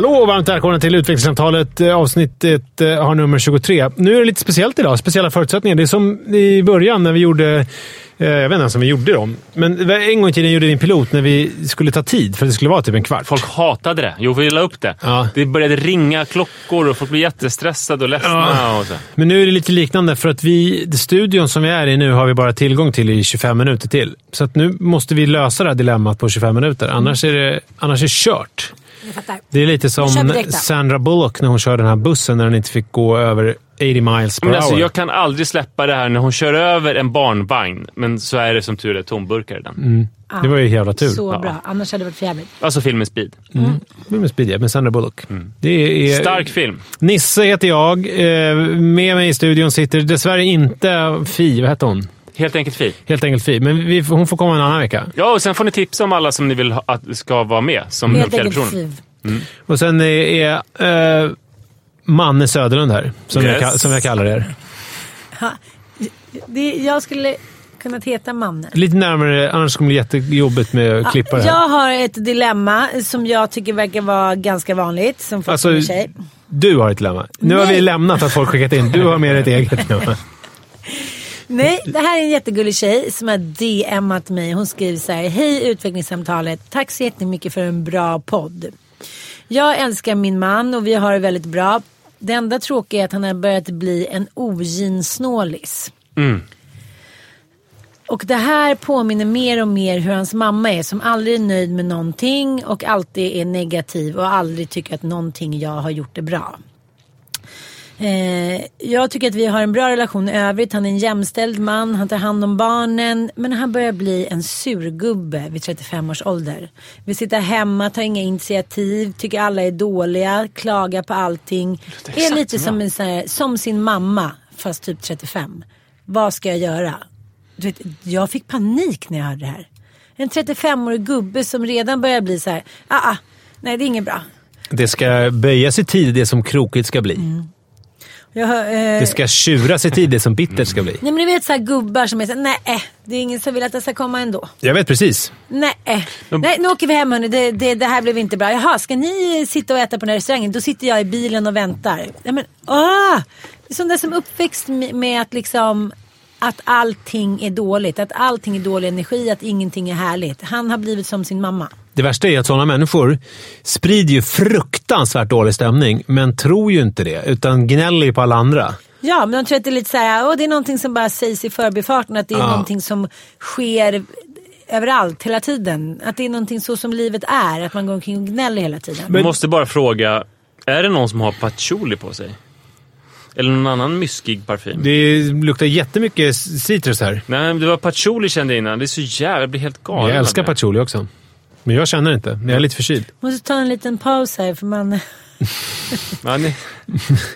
Hallå och varmt välkomna till utvecklingssamtalet. Eh, Avsnittet eh, har nummer 23. Nu är det lite speciellt idag. Speciella förutsättningar. Det är som i början när vi gjorde... eh, Jag vet inte ens om vi gjorde dem. Men en gång i tiden gjorde vi en pilot när vi skulle ta tid för det skulle vara typ en kvart. Folk hatade det. Jo, vi la upp det. Ja. Det började ringa klockor och folk blev jättestressade och ledsna. Ja. Och. Men nu är det lite liknande för att vi, studion som vi är i nu har vi bara tillgång till i 25 minuter till. Så nu måste vi lösa det här dilemmat på 25 minuter. Annars är det, annars är det kört. Det är lite kör som. Sandra Bullock när hon körde den här bussen när den inte fick gå över 80 miles per Men alltså, hour. jag kan aldrig släppa det här när hon kör över en barnvagn, men så är det som tur är tomburkar i den. Mm. Det var ju jävla tur. Så Ja. bra. Annars hade det varit för jävligt. Alltså filmen Speed. Det med Speed, ja, med Sandra Bullock. Det är, Stark film. Nisse heter jag. Eh, Med mig i studion sitter dessvärre inte Fi. Vad heter hon? Helt enkelt fin. Helt enkelt Fi. Men vi, hon får komma en annan vecka. Ja, och sen får ni tipsa om alla som ni vill ha, att ska vara med som Helt fjärde enkelt person. fiv. Och sen är eh, Manne Söderlund här, som, jag, Yes. ka- som jag kallar er. Ha, det, jag skulle kunnat heta Manne. Lite närmare, annars kommer det bli jättejobbigt med att klippa det här. Jag har ett dilemma som jag tycker verkar vara ganska vanligt. Som folk Alltså, sig. Du har ett dilemma. Nu har Nej. vi lämnat att folk skickat in. Du har med dig ett eget dilemma. Nej, det här är en jättegullig tjej som har DMat mig. Hon skriver så här. Hej utvecklingssamtalet. Tack så jättemycket för en bra podd. Jag älskar min man och vi har det väldigt bra. Det enda tråkiga är att han har börjat bli en oginsnålis. Och det här påminner mer och mer hur hans mamma är som aldrig är nöjd med någonting och alltid är negativ och aldrig tycker att någonting jag har gjort är bra. Eh, jag tycker att vi har en bra relation i övrigt. Han är en jämställd man, han tar hand om barnen. Men han börjar bli en surgubbe vid 35 års ålder. Vill sitta hemma, tar inga initiativ, tycker alla är dåliga, klagar på allting. Är exakt lite som en, här, som sin mamma, fast typ 35. Vad ska jag göra? Du vet, jag fick panik när jag hörde det här. En 35-årig gubbe som redan börjar bli så här, ah, ah, nej det är inget bra. Det ska böjas i tid det som krokigt ska bli. Jag, eh, Det ska tjuras i tid det som bittert ska bli. Nej men du vet så här gubbar som är så här, nej eh, det är ingen som vill att jag ska komma ändå. Jag vet precis. Nej, eh, nej nu åker vi hem hörni, det, det, det här blev inte bra. Jaha, ska ni sitta och äta på den här restaurangen? Då sitter jag i bilen och väntar. Nej, men, åh! Det är sån där som uppväxt med, med att liksom att allting är dåligt, att allting är dålig energi, att ingenting är härligt. Han har blivit som sin mamma. Det värsta är att sådana människor sprider ju fruktansvärt dålig stämning, men tror ju inte det, utan gnäller ju på alla andra. Ja, men de tror att det är lite så här, åh, det är någonting som bara sägs i förbifarten, att det är Ja. någonting som sker överallt, hela tiden. Att det är någonting så som livet är, att man går omkring och gnäller hela tiden. Men- Måste bara fråga, är det någon som har patchouli på sig? Eller någon annan myskig parfym? Det luktar jättemycket citrus här. Nej, det var patchouli kände jag innan. Det är så jävla... Jag blir helt galen. Jag älskar patchouli också. Men jag känner inte. Jag är lite förkyld. Måste ta en liten paus här för man... Ja, det,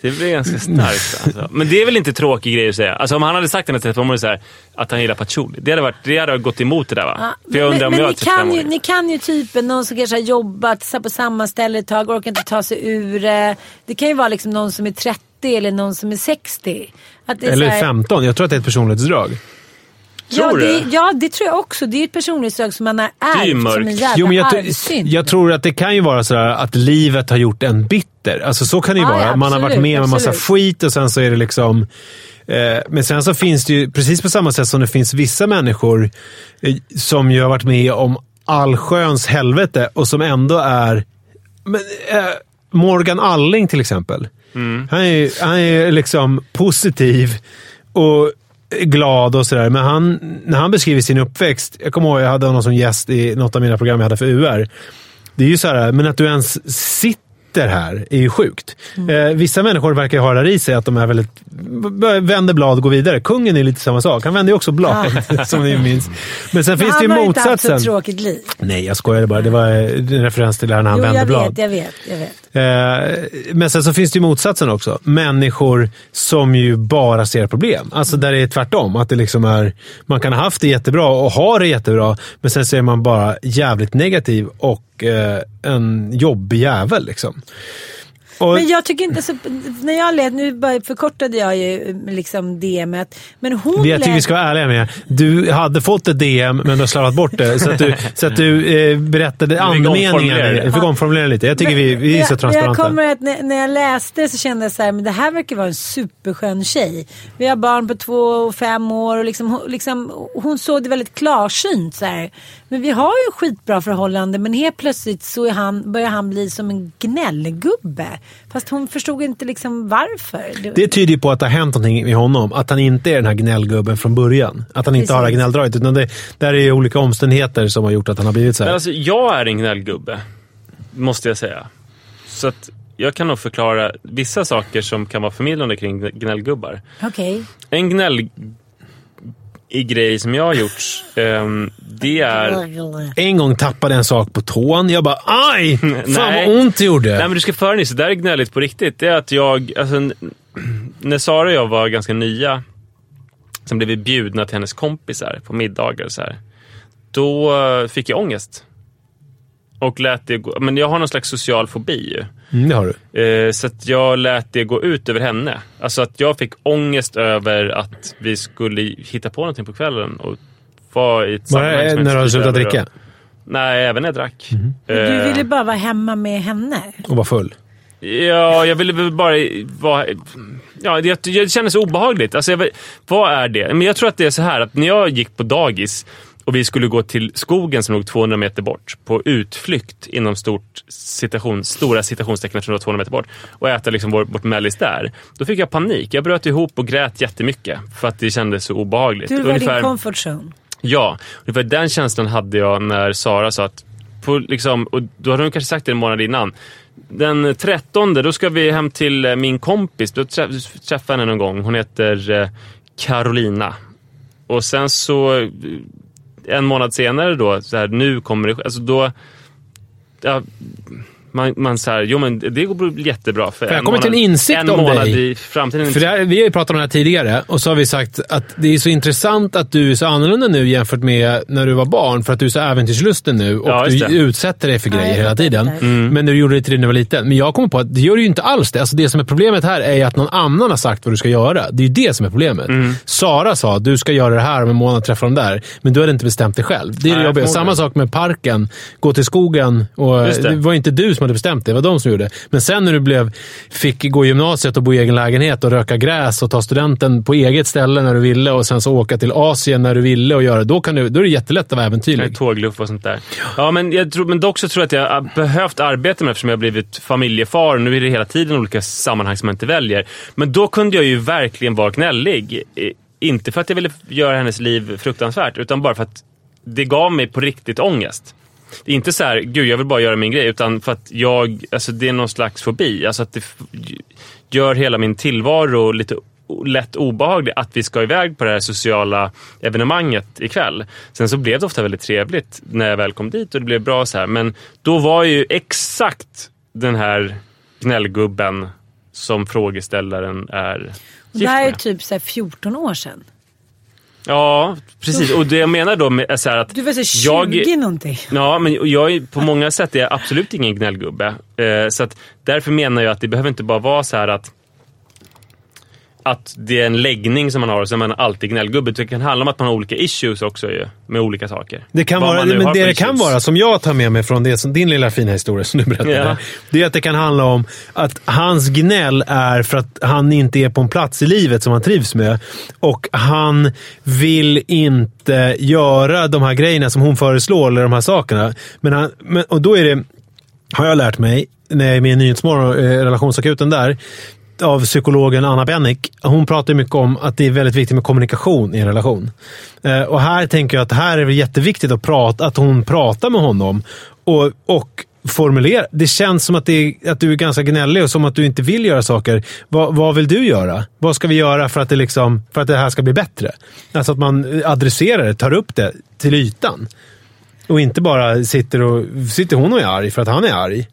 det blir ganska starkt. Alltså. Men det är väl inte tråkig grej att säga? Alltså, om han hade sagt till en 35 så här, att han gillar patchouli, det hade, varit, det hade gått emot det där va? Ja, För jag undrar om men jag är ni, kan 35 ju, ni kan ju typen någon som kanske har jobbat här på samma ställe ett tag, orkar inte ta sig ur det. Det kan ju vara liksom någon som är 30 eller någon som är 60. Att det är Eller så här, 15. Jag tror att det är ett personlighetsdrag. Ja, Tror du det, det? ja, det tror jag också. Det är ett personlighetsdrag som man har är ju ärvt mörkt. som Jo, men jag, jag tror att det kan ju vara så här att livet har gjort en bitter. Alltså så kan det ju Ja, vara. ja, Man har varit med om en massa skit och sen så är det liksom... Eh, men sen så finns det ju, precis på samma sätt som det finns vissa människor eh, som ju har varit med om allsköns helvete och som ändå är... Men, eh, Morgan Alling till exempel. Han, är, han är liksom positiv och glad och sådär. Men han, när han beskriver sin uppväxt. Jag kommer ihåg jag hade honom som gäst i något av mina program jag hade för UR. Det är ju så här, men att du ens sitter här är ju sjukt. Eh, vissa människor verkar ha det där i sig, att de är väldigt, vänder blad och går vidare. Kungen är lite samma sak. Han vänder ju också blad, som ni minns. Men sen finns det ju han har inte haft motsatsen. tråkigt liv. Nej, jag skojade bara. Det var eh, en referens till när han Jo, vände jag blad. vet, jag vet, jag vet. Eh, men sen så finns det ju motsatsen också. Människor som ju bara ser problem. Alltså där det är tvärtom. Att det liksom är, man kan ha haft det jättebra och ha det jättebra, men sen så är man bara jävligt negativ och eh, en jobbig jävel. Liksom. Och, Men jag tycker inte så... När jag lät, nu förkortade jag ju liksom DMet. Men hon det jag tycker lät- vi ska vara ärliga med. Du hade fått ett DM, men du har slarvat bort det. Så att du, så att du eh, berättade andemeningen. Du fick omformulera lite. Jag tycker vi, vi är så jag, jag transparenta. kommer att när, när jag läste så kände jag så här, men det här verkar vara en superskön tjej. Vi har barn på två och fem år och liksom, hon- liksom, hon såg det väldigt klarsynt. Så här. Men vi har ju skitbra förhållande men helt plötsligt så är han, börjar han bli som en gnällgubbe. Fast hon förstod inte liksom varför. Det, tyder ju på att det har hänt någonting med honom. Att han inte är den här gnällgubben från början. Att han inte har det här Precis. gnälldraget. Utan det där är olika omständigheter som har gjort att han har blivit så här. Men alltså, jag är en gnällgubbe, måste jag säga. Så att jag kan nog förklara vissa saker som kan vara förmildrande kring gnällgubbar. Okej. En gnäll i grej som jag har gjort, ehm, det är... En gång tappade en sak på tån. Jag bara aj! Fan Nej. vad ont det gjorde. Nej, men du ska föra dig, så där är gnälligt på riktigt. Det är att jag, alltså, när Sara och jag var ganska nya, sen blev vi bjudna till hennes kompisar på middagar och så här. Då eh, fick jag ångest. Och lät det gå, men jag har någon slags social fobi ju. Mm, det har du. Eh, så att jag lät det gå ut över henne. Alltså att jag fick ångest över att vi skulle hitta på någonting på kvällen och vara i ett jag när du hade slutat dricka? och- Nej, även när jag drack. Du Eh, ville bara vara hemma med henne. Och var full. Ja, jag ville väl bara vara... Ja, det, det kändes obehagligt. Alltså, jag, vad är det? Men jag tror att det är så här att när jag gick på dagis och vi skulle gå till skogen som låg 200 meter bort på utflykt inom stort citation, stora citationstecken eftersom det var 200 meter bort och äta liksom vår, vårt mellis där. Då fick jag panik. Jag bröt ihop och grät jättemycket för att det kändes så obehagligt. Du var Ungefär- din comfort zone. Ja, ungefär den känslan hade jag när Sara sa att, på, liksom, och då hade hon kanske sagt det en månad innan. Den 13, då ska vi hem till eh, min kompis. Då träff, träffade jag henne någon gång. Hon heter eh, Carolina. Och sen så, eh, en månad senare då, så här, nu kommer det alltså då, ja, man, man så här, jo men det går jättebra. För, För jag kommer till en insikt en om dig. i framtiden. För det här, vi har ju pratat om det här tidigare och så har vi sagt att det är så intressant att du är så annorlunda nu jämfört med när du var barn. För att du är så äventyrslusten nu och Ja, du det. utsätter dig för Ja, grejer jag hela tiden. det. Men du gjorde det till när du var liten. Men jag kommer på att det gör du ju inte alls det. Alltså det som är problemet här är att någon annan har sagt vad du ska göra. Det är ju det som är problemet. Sara sa du ska göra det här om en månad träffa dem där. Men du hade inte bestämt dig själv. Det är Nej, det jobbiga. Samma sak med parken. Gå till skogen. Och det. det. var inte du som hade bestämt det, det var de som gjorde. Men sen när du blev, fick gå i gymnasiet och bo i egen lägenhet och röka gräs och ta studenten på eget ställe när du ville och sen så åka till Asien när du ville och göra det. Då, kan du, då är det jättelätt att vara äventyrlig. Tågluff och sånt där. Ja, men, jag tror, men dock så tror jag att jag har behövt arbeta med det eftersom jag har blivit familjefar. Nu är det hela tiden olika sammanhang som jag inte väljer. Men då kunde jag ju verkligen vara gnällig. Inte för att jag ville göra hennes liv fruktansvärt, utan bara för att det gav mig på riktigt ångest. Det är inte så här, gud jag vill bara göra min grej, utan för att jag, alltså det är någon slags fobi. Alltså att det gör hela min tillvaro lite lätt obehaglig att vi ska iväg på det här sociala evenemanget ikväll. Sen så blev det ofta väldigt trevligt när jag väl kom dit och det blev bra så här. Men då var ju exakt den här gnällgubben som frågeställaren är Det gift här är med. typ så här 14 år sedan. Ja, precis. Och det jag menar då med, är så här att Du var så här 20 jag, någonting. Ja, men jag är, på många sätt är absolut ingen gnällgubbe. Eh, så att därför menar jag att det behöver inte bara vara så här att att det är en läggning som man har och så är man alltid gnällgubbe. Det kan handla om att man har olika issues också ju, med olika saker. Det kan Vad vara, men det det kan vara, som jag tar med mig från det, som din lilla fina historia som du berättade, Ja. det är att det kan handla om att hans gnäll är för att han inte är på en plats i livet som han trivs med. Och han vill inte göra de här grejerna som hon föreslår, eller de här sakerna. Men han, men, och då är det, har jag lärt mig, när jag är med i Nyhetsmorgon, eh, relationsakuten där, av psykologen Anna Bennick. Hon pratar mycket om att det är väldigt viktigt med kommunikation i en relation. Eh, och här tänker jag att här är det jätteviktigt att, prata, att hon pratar med honom. Och, och formulera. Det känns som att, det är, att du är ganska gnällig och som att du inte vill göra saker. Vad, vad vill du göra? Vad ska vi göra för att, det liksom, för att det här ska bli bättre? Alltså att man adresserar det, tar upp det till ytan. Och inte bara sitter och sitter hon och är arg för att han är arg.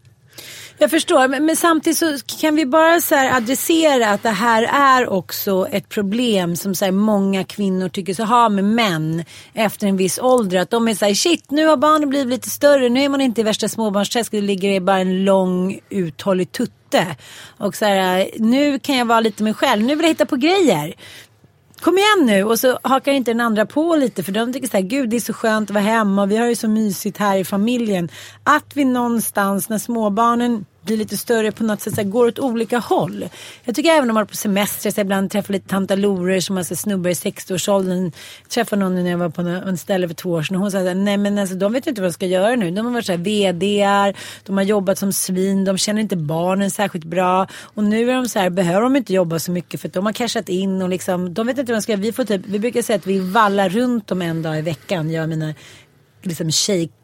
Jag förstår, men, men, samtidigt så kan vi bara så adressera att det här är också ett problem som så här, många kvinnor tycker sig ha med män efter en viss ålder. Att de är så här, shit nu har barnen blivit lite större, nu är man inte i värsta småbarnsträsket, det ligger bara en lång uthållig tutte. Och så här, nu kan jag vara lite mig själv, nu vill jag hitta på grejer kom igen nu. Och så hakar inte den andra på lite för de tycker så här, gud det är så skönt att vara hemma och vi har ju så mysigt här i familjen. Att vi någonstans när småbarnen blir lite större på något sätt, så här, går åt olika håll. Jag tycker även om man är på semester, så ibland träffar lite tantalorer som har snubbar i 60-årsåldern. Jag träffade någon när jag var på en ställe för två år sedan och hon sa att nej men alltså de vet inte vad de ska göra nu. De har varit så här VDR, de har jobbat som svin, de känner inte barnen särskilt bra. Och nu är de så här, behöver de inte jobba så mycket för att de har cashat in och liksom, de vet inte vad de ska göra. Vi, får typ, vi brukar säga att vi vallar runt dem en dag i veckan, jag och mina liksom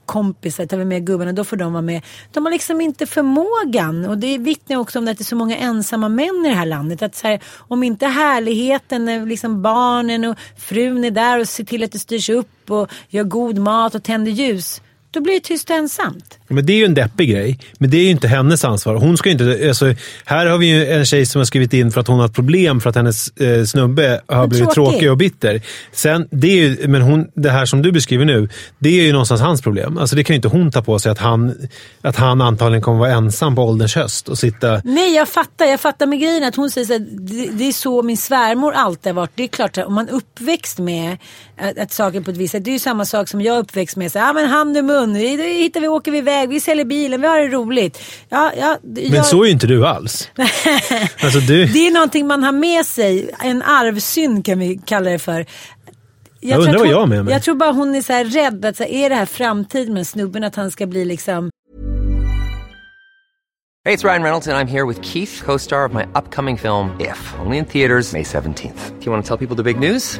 kompisar, tar vi med gubbarna, då får de vara med. De har liksom inte förmågan och det vittnar också om att det är så många ensamma män i det här landet. Att så här, om inte härligheten, eh, liksom barnen och frun är där och ser till att det styrs upp och gör god mat och tänder ljus då blir det tyst och ensamt. Men det är ju en deppig grej. Men det är ju inte hennes ansvar. Hon ska inte, alltså, här har vi ju en tjej som har skrivit in för att hon har ett problem för att hennes eh, snubbe har blivit tråkig. tråkig och bitter. Sen, det är ju, men hon, det här som du beskriver nu, det är ju någonstans hans problem. Alltså, det kan ju inte hon ta på sig att han, att han antagligen kommer vara ensam på ålderns höst och sitta... Nej, jag fattar. Jag fattar med grejen att hon säger att det, det, är så min svärmor alltid har varit. Det är klart, om man uppväxt med att, att saker på ett visst sätt. Det är ju samma sak som jag uppväxt med. Så, ja, men hand och mun, vi, hittar vi, åker vi iväg, vi säljer bilen, vi har det roligt. Ja, ja, jag... Men så är ju inte du alls. alltså, du... Det är någonting man har med sig, en arvsynd kan vi kalla det för. Jag, jag undrar vad jag med mig. Jag tror bara hon är så här rädd att så här, är det här framtiden med snubben att han ska bli liksom Hey, it's Ryan Reynolds and I'm here with Keith, co-star of my upcoming film If, only in theaters May 17th. Do you want to tell people the big news?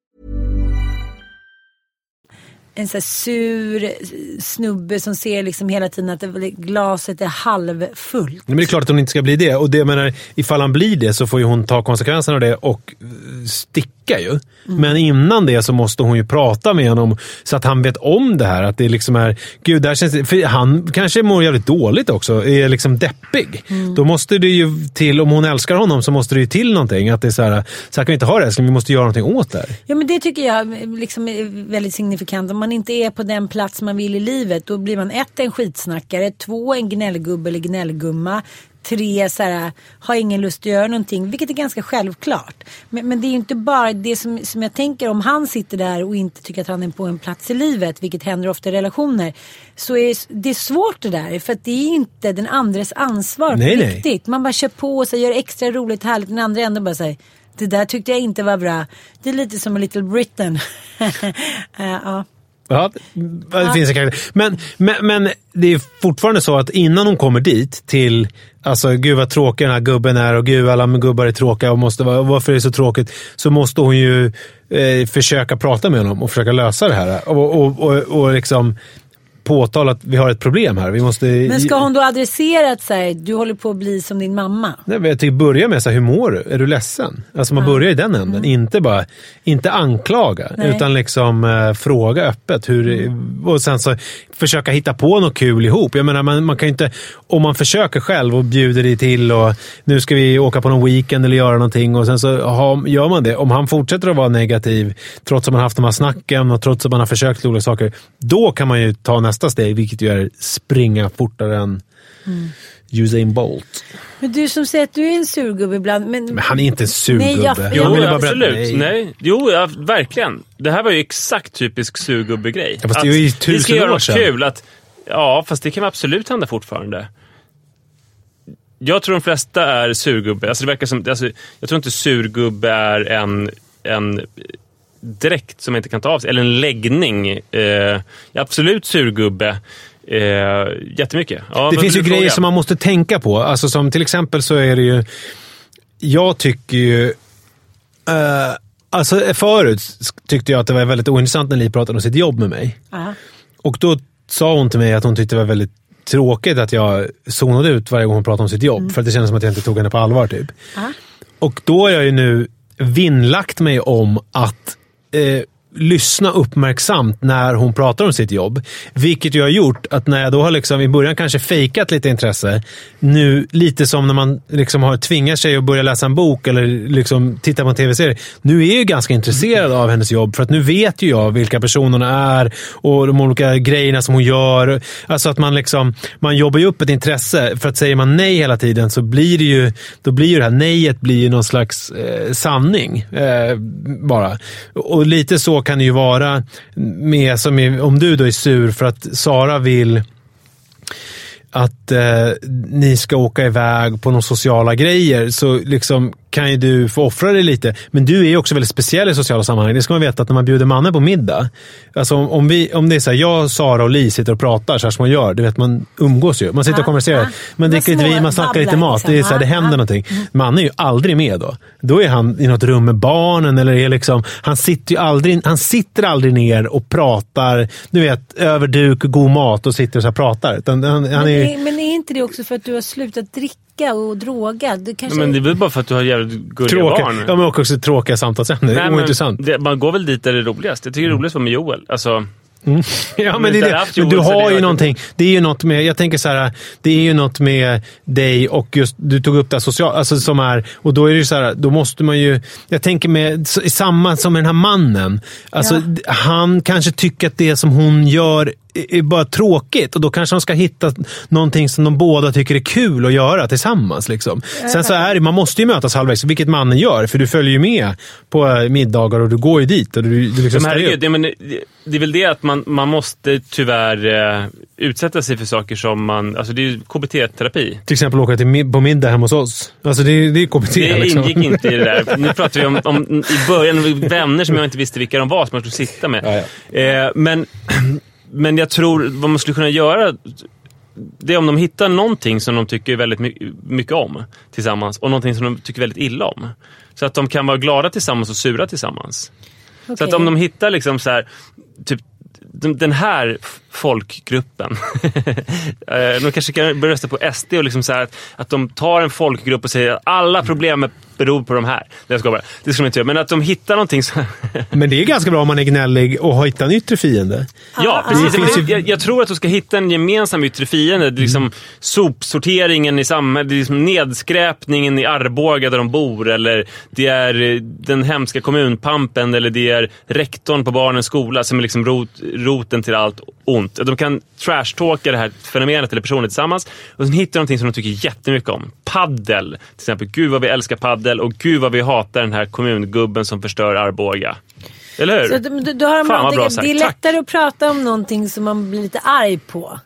En så sur snubbe som ser liksom hela tiden att glaset är halvfullt. Men det är klart att hon inte ska bli det. Och det menar, ifall han blir det så får ju hon ta konsekvenserna av det och eh, sticka ju. Mm. Men innan det så måste hon ju prata med honom så att han vet om det här. Att det liksom är, gud, där känns för han kanske mår jävligt dåligt också. Är liksom deppig. Mm. Då måste det ju till, om hon älskar honom så måste det ju till någonting. Att det är så här, så här kan vi inte ha det älskling, vi måste göra någonting åt det här. Ja men det tycker jag liksom är väldigt signifikant man inte är på den plats man vill i livet då blir man ett en skitsnackare, två en gnällgubbe eller gnällgumma, tre så här, har ingen lust att göra någonting, vilket är ganska självklart. Men, men det är ju inte bara det som, som jag tänker om han sitter där och inte tycker att han är på en plats i livet, vilket händer ofta i relationer. Så är det är svårt det där, för att det är inte den andres ansvar nej, på riktigt. Man bara kör på och så gör extra roligt härligt, den andra ändå bara säger det där tyckte jag inte var bra. Det är lite som en Little Britain. uh, ja. Ja, det finns en Men, men, men det är fortfarande så att innan hon kommer dit till Alltså gud vad tråkig den här gubben är och gud alla gubbar är tråkiga och måste varför är det så tråkigt? Så måste hon ju eh, försöka prata med honom och försöka lösa det här. Och, och, och, och liksom påtala att vi har ett problem här. Vi måste... Men ska hon då adressera att så här, du håller på att bli som din mamma? Nej, men jag tycker börja med så här, hur mår du? Är du ledsen? Alltså man börjar i den änden. Inte bara inte anklaga, Mm. Nej. Mm. utan liksom eh, fråga öppet. Hur, Och sen så försöka hitta på något kul ihop. Jag menar, man, man kan inte, om man försöker själv och bjuder dig till och nu ska vi åka på någon weekend eller göra någonting och sen så har, gör man det. Om han fortsätter att vara negativ, trots att man haft de här snacken och trots att man har försökt olika saker, då kan man ju ta nästa steg, vilket ju är springa fortare än Mm. Usain Bolt. Men du som säger att du är en surgubbe ibland. Men, Men han är inte en surgubbe. Nej, jag- Jag Jo, berätta- absolut. Nej. Jo, ja, verkligen. Det här var ju exakt typisk surgubbe-grej. Ja, fast det är ju Vi tusen ska göra år något sedan. kul. Att, ja, fast det kan absolut hända fortfarande. Jag tror de flesta är surgubbe. Alltså, det verkar som, alltså, jag tror inte surgubbe är en, en dräkt som man inte kan ta av sig. Eller en läggning. Eh, absolut surgubbe. Eh, jättemycket. Ja, Det finns ju grejer fråga? som man måste tänka på. Alltså som till exempel så är det ju... Jag tycker ju... eh, alltså förut tyckte jag att det var väldigt ointressant när Li pratade om sitt jobb med mig. Ja. Och då sa hon till mig att hon tyckte det var väldigt tråkigt att jag zonade ut varje gång hon pratade om sitt jobb. För att det kändes som att jag inte tog henne på allvar. typ. Ja. Och då har jag ju nu vinnlagt mig om att eh, lyssna uppmärksamt när hon pratar om sitt jobb. Vilket ju har gjort att när jag då har liksom i början kanske fejkat lite intresse, nu lite som när man liksom har tvingat sig att börja läsa en bok eller liksom titta på en tv-serie. Nu är jag ganska intresserad av hennes jobb för att nu vet ju jag vilka personerna är och de olika grejerna som hon gör. Alltså att man liksom, man jobbar ju upp ett intresse. För att säger man nej hela tiden så blir det ju, då blir ju det här nejet blir ju någon slags eh, sanning. Eh, bara. Och lite så kan det ju vara med, som i, om du då är sur för att Sara vill att eh, ni ska åka iväg på några sociala grejer så liksom kan ju du få offra dig lite. Men du är ju också väldigt speciell i sociala sammanhang. Det ska man veta att när man bjuder mannen på middag. Alltså om, om, vi, om det är så här, jag, Sara och Li sitter och pratar så här som man gör. Du vet, man umgås ju. Man sitter och Ja, konverserar. ja. Man dricker lite vin, man snackar lite mat. Det, är liksom. så här, det Ja, händer någonting. Man är ju aldrig med då. Då är han i något rum med barnen. Eller är liksom, han, sitter ju aldrig, han sitter aldrig ner och pratar du vet, över duk, god mat och sitter och så pratar. Utan han, han Men, är, är, men är inte det också för att du har slutat dricka och droga? Du kanske... Men det är väl bara för att du har jävligt gulliga Tråkiga, barn. ja, men också tråkiga samtalsämnen. Nej, men Ointressant. Det, man går väl dit där det är roligast. Jag tycker det är roligast att vara med Joel. Alltså, Ja, men det är det. men du det har är ju någonting. Det är ju något med, jag tänker så här, det är ju något med dig och just, du tog upp det här social, alltså som är, och då är det ju så här, då måste man ju, jag tänker med, samma som med den här mannen. Alltså, Ja. han kanske tycker att det som hon gör är är bara tråkigt och då kanske de ska hitta någonting som de båda tycker är kul att göra tillsammans. Liksom. Sen så är det, man måste ju mötas halvvägs, vilket mannen gör, för du följer ju med på eh, middagar och du går ju dit. Och du, du liksom men herregud, det, men, det, är väl det att man, man måste tyvärr eh, utsätta sig för saker som man... Alltså det är ju KBT-terapi. Till exempel åka till, på middag hemma hos oss. Alltså det, är- det är KBT. Det liksom. ingick inte i det där. Nu pratar vi om, om i början vänner som jag inte visste vilka de var som man skulle sitta med. Eh, men, men jag tror vad man skulle kunna göra det är om de hittar någonting som de tycker väldigt my- mycket om tillsammans och någonting som de tycker väldigt illa om. Så att de kan vara glada tillsammans och sura tillsammans. Så att om de hittar liksom så här, typ den här folkgruppen. Eh, de kanske kan börja rösta på SD och liksom så att, att de tar en folkgrupp och säger att alla problem beror på de här. Det ska bara. Det ska de inte göra. Men att de hittar någonting som... Men det är ganska bra om man är gnällig och har hittat en yttre fiende. Ja, precis. Det jag, jag tror att du ska hitta en gemensam yttre fiende. Det är Liksom Sopsorteringen i samhället, det är liksom nedskräpningen i Arboga där de bor. Eller det är eh, den hemska kommunpampen. Eller det är rektorn på barnens skola som är liksom rot, roten till allt ont. De kan trashtalka det här fenomenet eller personen tillsammans. Och sen hittar de någonting som de tycker jättemycket om. Paddel. Till exempel, gud vad vi älskar paddel och gud vad vi hatar den här kommungubben som förstör Arboga. Eller hur? Så då, då, har Fan, vad bra sagt. det är Tack. lättare att prata om någonting som man blir lite arg på.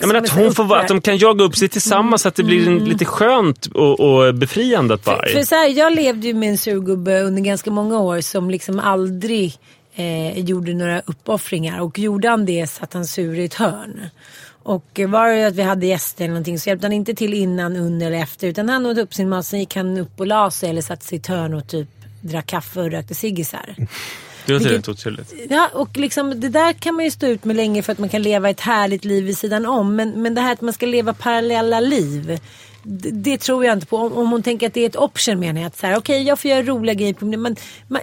Ja, men att, hon får, att de kan jaga upp sig tillsammans så att det blir en, lite skönt och, och befriande att vara För, för så här, jag levde ju med en surgubbe under ganska många år som liksom aldrig eh, gjorde några uppoffringar. Och gjorde han det satt han sur i ett hörn. Och var det att vi hade gäster eller någonting så hjälpte han inte till innan, under eller efter. Utan han åt upp sin mat, sen gick han upp och la sig eller satte sig i ett hörn och typ drack kaffe och rökte ciggisar. Det låter Vilket- rätt otroligt. Ja, och liksom, det där kan man ju stå ut med länge för att man kan leva ett härligt liv vid sidan om. Men, men det här att man ska leva parallella liv. Det, det tror jag inte på. Om, om hon tänker att det är ett option menar jag. Okej jag får göra roliga grejer. på Men man,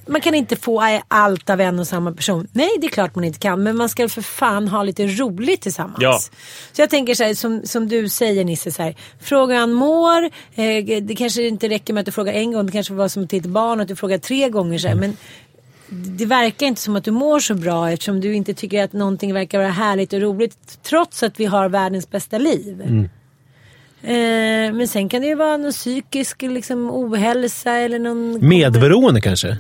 man kan inte få allt av en och samma person. Nej, det är klart man inte kan. Men man ska för fan ha lite roligt tillsammans. Ja. Så jag tänker så här, som, som du säger Nisse, så här, fråga han mår. Eh, det kanske inte räcker med att du frågar en gång. Det kanske var som till ett barn att du frågar tre gånger. Så här, men det verkar inte som att du mår så bra eftersom du inte tycker att någonting verkar vara härligt och roligt trots att vi har världens bästa liv. Eh, men sen kan det ju vara någon psykisk liksom, ohälsa eller någon... Medberoende kanske?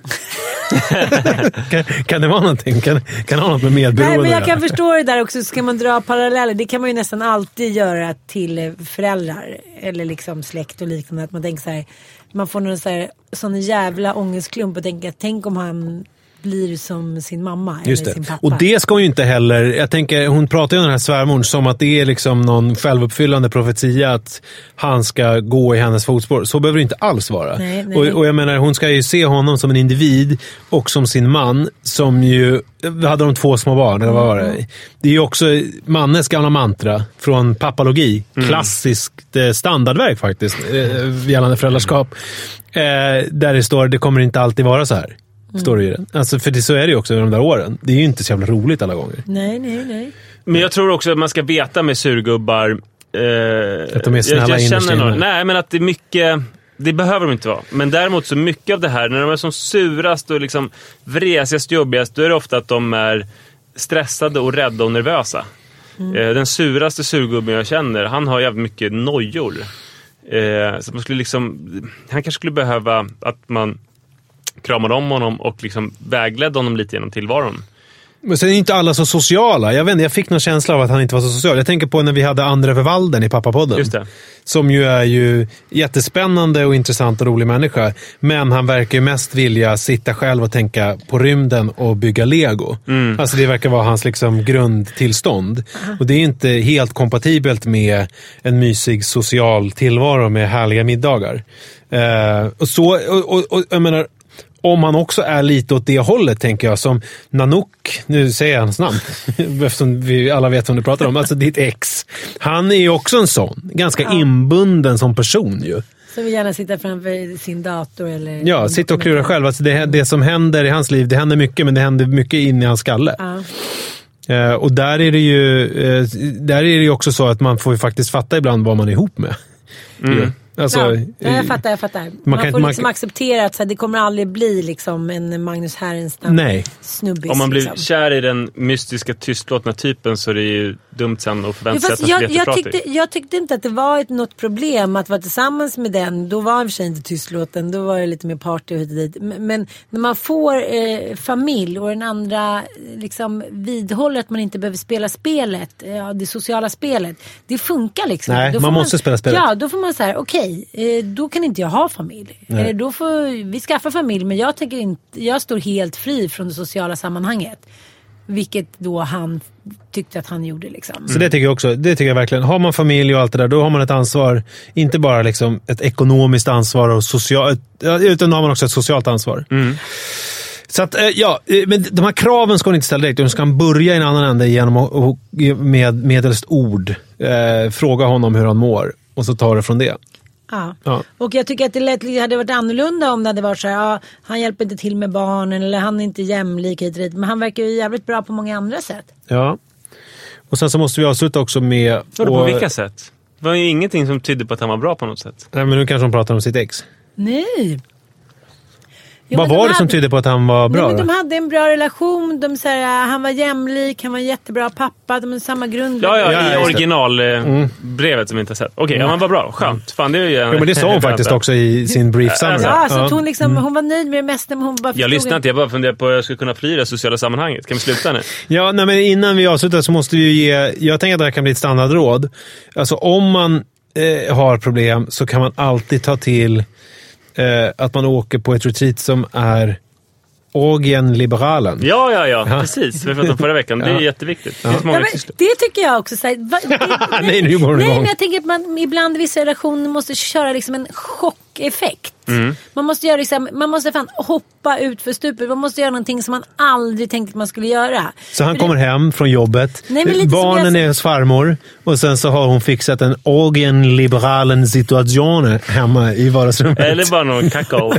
kan, kan det vara någonting? Kan, kan det ha något med medberoende Nej, men jag kan göra? förstå det där också. Ska man dra paralleller, det kan man ju nästan alltid göra till eh, föräldrar eller liksom släkt och liknande. Att man tänker så här, man får någon så här, sån jävla ångestklump och tänker, tänk om han blir som sin mamma Just eller sin det. pappa. Och det ska hon ju inte heller... Jag tänker, hon pratar ju om den här svärmor som att det är liksom någon självuppfyllande profetia att han ska gå i hennes fotspår. Så behöver det inte alls vara. Nej, nej. Och, och jag menar, hon ska ju se honom som en individ och som sin man som ju... Hade de två små barn, eller vad var Mm. det? Det är ju också Mannes gamla mantra från Pappalogi. Klassiskt eh, standardverk faktiskt, eh, gällande föräldraskap. Eh, där det står, det kommer inte alltid vara så här. Står det i den. Alltså, för det, så är det ju också i de där åren. Det är ju inte så jävla roligt alla gånger. Nej, nej, nej. Men jag tror också att man ska veta med surgubbar... Eh, Att de är snälla jag, jag känner några- Nej, men att det är mycket... Det behöver de inte vara. Men däremot så mycket av det här, när de är som surast och liksom vresigast och jobbigast, då är det ofta att de är stressade och rädda och nervösa. Eh, den suraste surgubben jag känner, han har jävligt mycket nojor. Eh, så man skulle liksom, han kanske skulle behöva att man kramade om honom och liksom vägledde honom lite genom tillvaron. Men sen är inte alla så sociala. Jag, vet inte, jag fick någon känsla av att han inte var så social. Jag tänker på när vi hade Andre Verwalden i Pappapodden. Just det. Som ju är ju jättespännande och intressant och rolig människa. Men han verkar ju mest vilja sitta själv och tänka på rymden och bygga lego. Mm. Alltså det verkar vara hans liksom grundtillstånd. Och det är inte helt kompatibelt med en mysig social tillvaro med härliga middagar. Eh, och så, och, och, och, jag menar, om han också är lite åt det hållet, tänker jag, som Nanook, nu säger jag hans namn, eftersom vi alla vet vem du pratar om, alltså ditt ex. Han är ju också en sån, ganska inbunden som person ju. Som vill gärna sitta framför sin dator eller... Ja, sitta och klura själv. Alltså det, det som händer i hans liv, det händer mycket, men det händer mycket in i hans skalle. Ja. Eh, och där är det ju eh, där är det ju också så att man får ju faktiskt fatta ibland vad man är ihop med. Ju. Alltså, ja, ja, jag fattar, jag fattar. Man, kan- får man liksom acceptera att så här, det kommer aldrig bli liksom en Magnus Härenstam Nej. snubbis. Om man blir liksom. kär i den mystiska tystlåtna typen så är det ju dumt sen att förvänta sig att jag, jag, tyckte, jag tyckte inte att det var ett, något problem att vara tillsammans med den. Då var i och för sig inte tystlåten. Då var det lite mer party och hit och dit. Men, men när man får eh, familj och den andra eh, liksom vidhåller att man inte behöver spela spelet. Ja, det sociala spelet. Det funkar liksom. Nej, Då får man måste spela spelet. Ja, då får man säga okej, eh, då kan inte jag ha familj. Eller då får vi skaffa familj men jag, tänker inte, jag står helt fri från det sociala sammanhanget. Vilket då han tyckte att han gjorde liksom. Så det tycker jag också. Det tycker jag verkligen. Har man familj och allt det där, då har man ett ansvar. Inte bara liksom ett ekonomiskt ansvar, och social, ja, utan då har man också ett socialt ansvar. Så att, eh, ja, eh, men de här kraven ska hon inte ställa direkt. Hon ska börja i en annan ände genom att med medelst ord eh, fråga honom hur han mår. Och så tar det från det. Ja. Ja. Och jag tycker att det lätt hade varit annorlunda om det hade varit så här, ja, han hjälper inte till med barnen eller han är inte jämlik hit och dit. Men han verkar ju jävligt bra på många andra sätt. Ja. Och sen så måste vi avsluta också med... Vadå, på och- vilka sätt? Det var ju ingenting som tydde på att han var bra på något sätt. Nej, men nu kanske hon pratar om sitt ex. Nej. Jo, Vad var de det som hade- tydde på att han var bra Nej, men de hade en bra relation. De, så här, han var jämlik, han var en jättebra pappa. De hade samma grund. Ja, ja, Ja, i just det. originalbrevet som vi inte har sett. Okej, ja, men vad bra. Skönt. Fan, det är ju... Ja, men det sa hon faktiskt också i sin brief summary. Ja, så att hon, liksom, hon var nöjd med det mesta. Men hon bara Jag lyssnar inte, jag bara funderar på hur jag ska kunna fly det sociala sammanhanget. Kan vi sluta nu? Ja, nej, men innan vi avslutar så måste vi ju ge... Jag tänker att det här kan bli ett standardråd. Alltså om man eh, har problem så kan man alltid ta till eh, att man åker på ett retreat som är Orgien Liberalen. Ja, ja, ja. Precis. Vi pratade om förra veckan. Det är Ja. jätteviktigt. Det finns många Ja, det tycker jag också. Så här, va, det, Nej, nu går hon nej, igång. men jag tänker att man ibland i vissa relationer måste köra liksom en chock chockeffekt. Man måste göra liksom, man måste fan hoppa ut för stupet. Man måste göra någonting som man aldrig tänkt att man skulle göra. Så han För det- kommer hem från jobbet. Nej, Barnen jag- är hos farmor. Och sen så har hon fixat en orgenliberalen situation hemma i vardagsrummet. Eller bara någon kakao.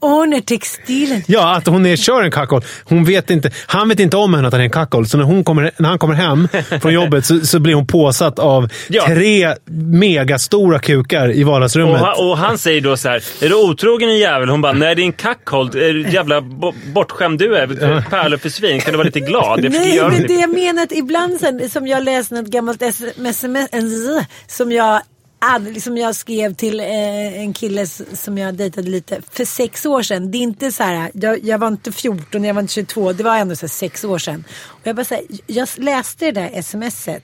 Åh, textilen. Ja, att hon är, kör en kackhåll. Hon vet inte, han vet inte om henne att han är en kackhåll. Så när, hon kommer, när han kommer hem från jobbet så, så blir hon påsatt av Ja. tre megastora kukar i Och, vardagsrummet. han, och han säger då så här: är du otrogen en jävel? Hon bara, nej det är en kackhold. Jävla bo- bortskämd du är? Pärlor för svin. Kan du vara lite glad? Nej, göra men det. det jag menar att ibland sen, som jag läste något gammalt sms som jag hade, som jag skrev till eh, en kille som jag dejtade lite för sex år sedan. Det är inte så här, jag, jag var inte 14, jag var inte 22, det var ändå så här sex år sedan. Och jag bara så här, jag läste det där smset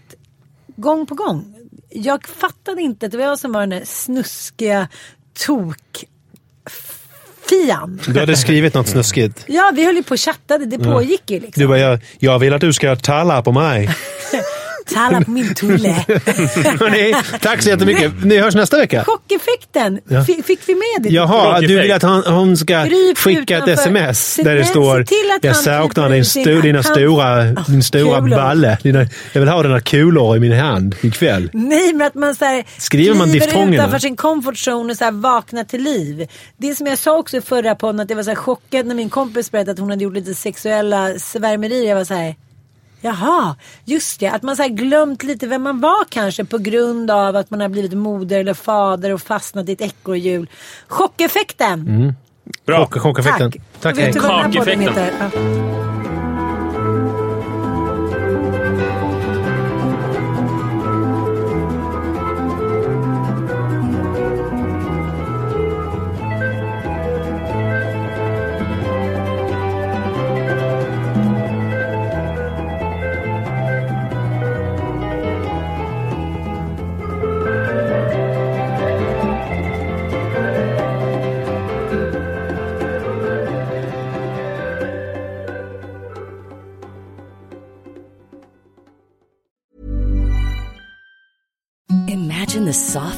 gång på gång. Jag fattade inte att det var jag som var den där snuskiga tok fian. Du hade skrivit något snuskigt. Ja, vi höll ju på och chattade, det pågick ju liksom. Du bara, jag, jag vill att du ska tala på mig. Tala på min tulle. Hörrni, tack så jättemycket. Ni hörs nästa vecka. Chockeffekten, Ja. Fick vi med det? Jaha, du vill att hon, hon ska Kryp skicka ett sms Se- där det står Jag saknar din, sto, dina hand." stora, din stora kulor. balle. Dina, jag vill ha dina kulor i min hand ikväll. Nej, men att man så här, Skriver man utanför sin comfort zone och så här vaknar till liv. Det som jag sa också i förra podden, att jag var så här chockad när min kompis berättade att hon hade gjort lite sexuella svärmerier. Jag var så här, jaha, just det. Att man så här glömt lite vem man var kanske på grund av att man har blivit moder eller fader och fastnat i ett ekorrhjul. Chockeffekten! Bra. Chock, chockeffekten. Tack. Tack Och